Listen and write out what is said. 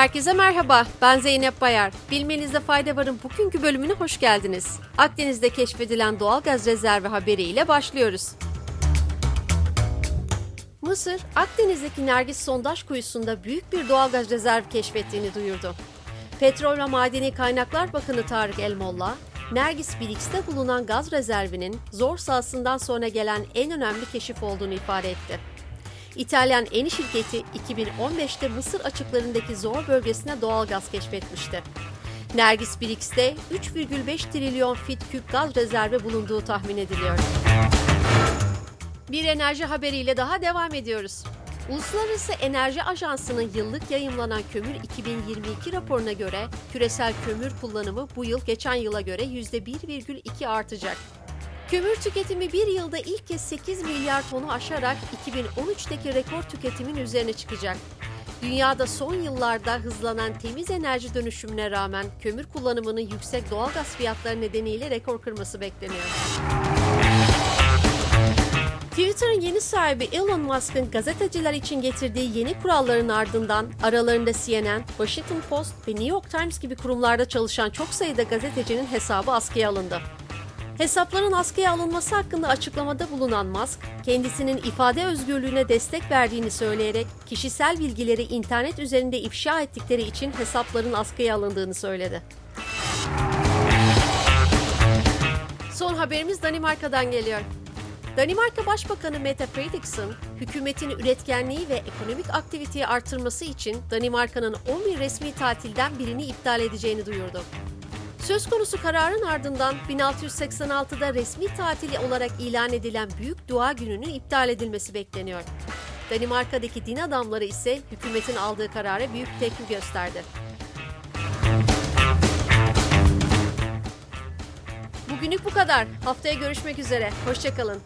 Herkese merhaba, ben Zeynep Bayar. Bilmenizde fayda varın bugünkü bölümüne hoş geldiniz. Akdeniz'de keşfedilen doğal gaz rezervi haberiyle başlıyoruz. Mısır, Akdeniz'deki Nergis sondaj kuyusunda büyük bir doğal gaz rezervi keşfettiğini duyurdu. Petrol ve Madeni Kaynaklar Bakanı Tarık Elmolla, Nergis Bilix'te bulunan gaz rezervinin zor sahasından sonra gelen en önemli keşif olduğunu ifade etti. İtalyan Eni şirketi 2015'te Mısır açıklarındaki Zor bölgesine doğal gaz keşfetmişti. Nergis Bilix'te 3,5 trilyon fit küp gaz rezervi bulunduğu tahmin ediliyor. Bir enerji haberiyle daha devam ediyoruz. Uluslararası Enerji Ajansı'nın yıllık yayımlanan kömür 2022 raporuna göre küresel kömür kullanımı bu yıl geçen yıla göre %1,2 artacak. Kömür tüketimi bir yılda ilk kez 8 milyar tonu aşarak 2013'teki rekor tüketimin üzerine çıkacak. Dünyada son yıllarda hızlanan temiz enerji dönüşümüne rağmen kömür kullanımının yüksek doğalgaz fiyatları nedeniyle rekor kırması bekleniyor. Twitter'ın yeni sahibi Elon Musk'ın gazeteciler için getirdiği yeni kuralların ardından aralarında CNN, Washington Post ve New York Times gibi kurumlarda çalışan çok sayıda gazetecinin hesabı askıya alındı. Hesapların askıya alınması hakkında açıklamada bulunan Musk, kendisinin ifade özgürlüğüne destek verdiğini söyleyerek kişisel bilgileri internet üzerinde ifşa ettikleri için hesapların askıya alındığını söyledi. Son haberimiz Danimarka'dan geliyor. Danimarka Başbakanı Mette Frederiksen, hükümetin üretkenliği ve ekonomik aktiviteyi artırması için Danimarka'nın 11 resmi tatilden birini iptal edeceğini duyurdu. Söz konusu kararın ardından 1686'da resmi tatil olarak ilan edilen Büyük Dua Günü'nün iptal edilmesi bekleniyor. Danimarka'daki din adamları ise hükümetin aldığı karara büyük tepki gösterdi. Bugünlük bu kadar. Haftaya görüşmek üzere. Hoşçakalın.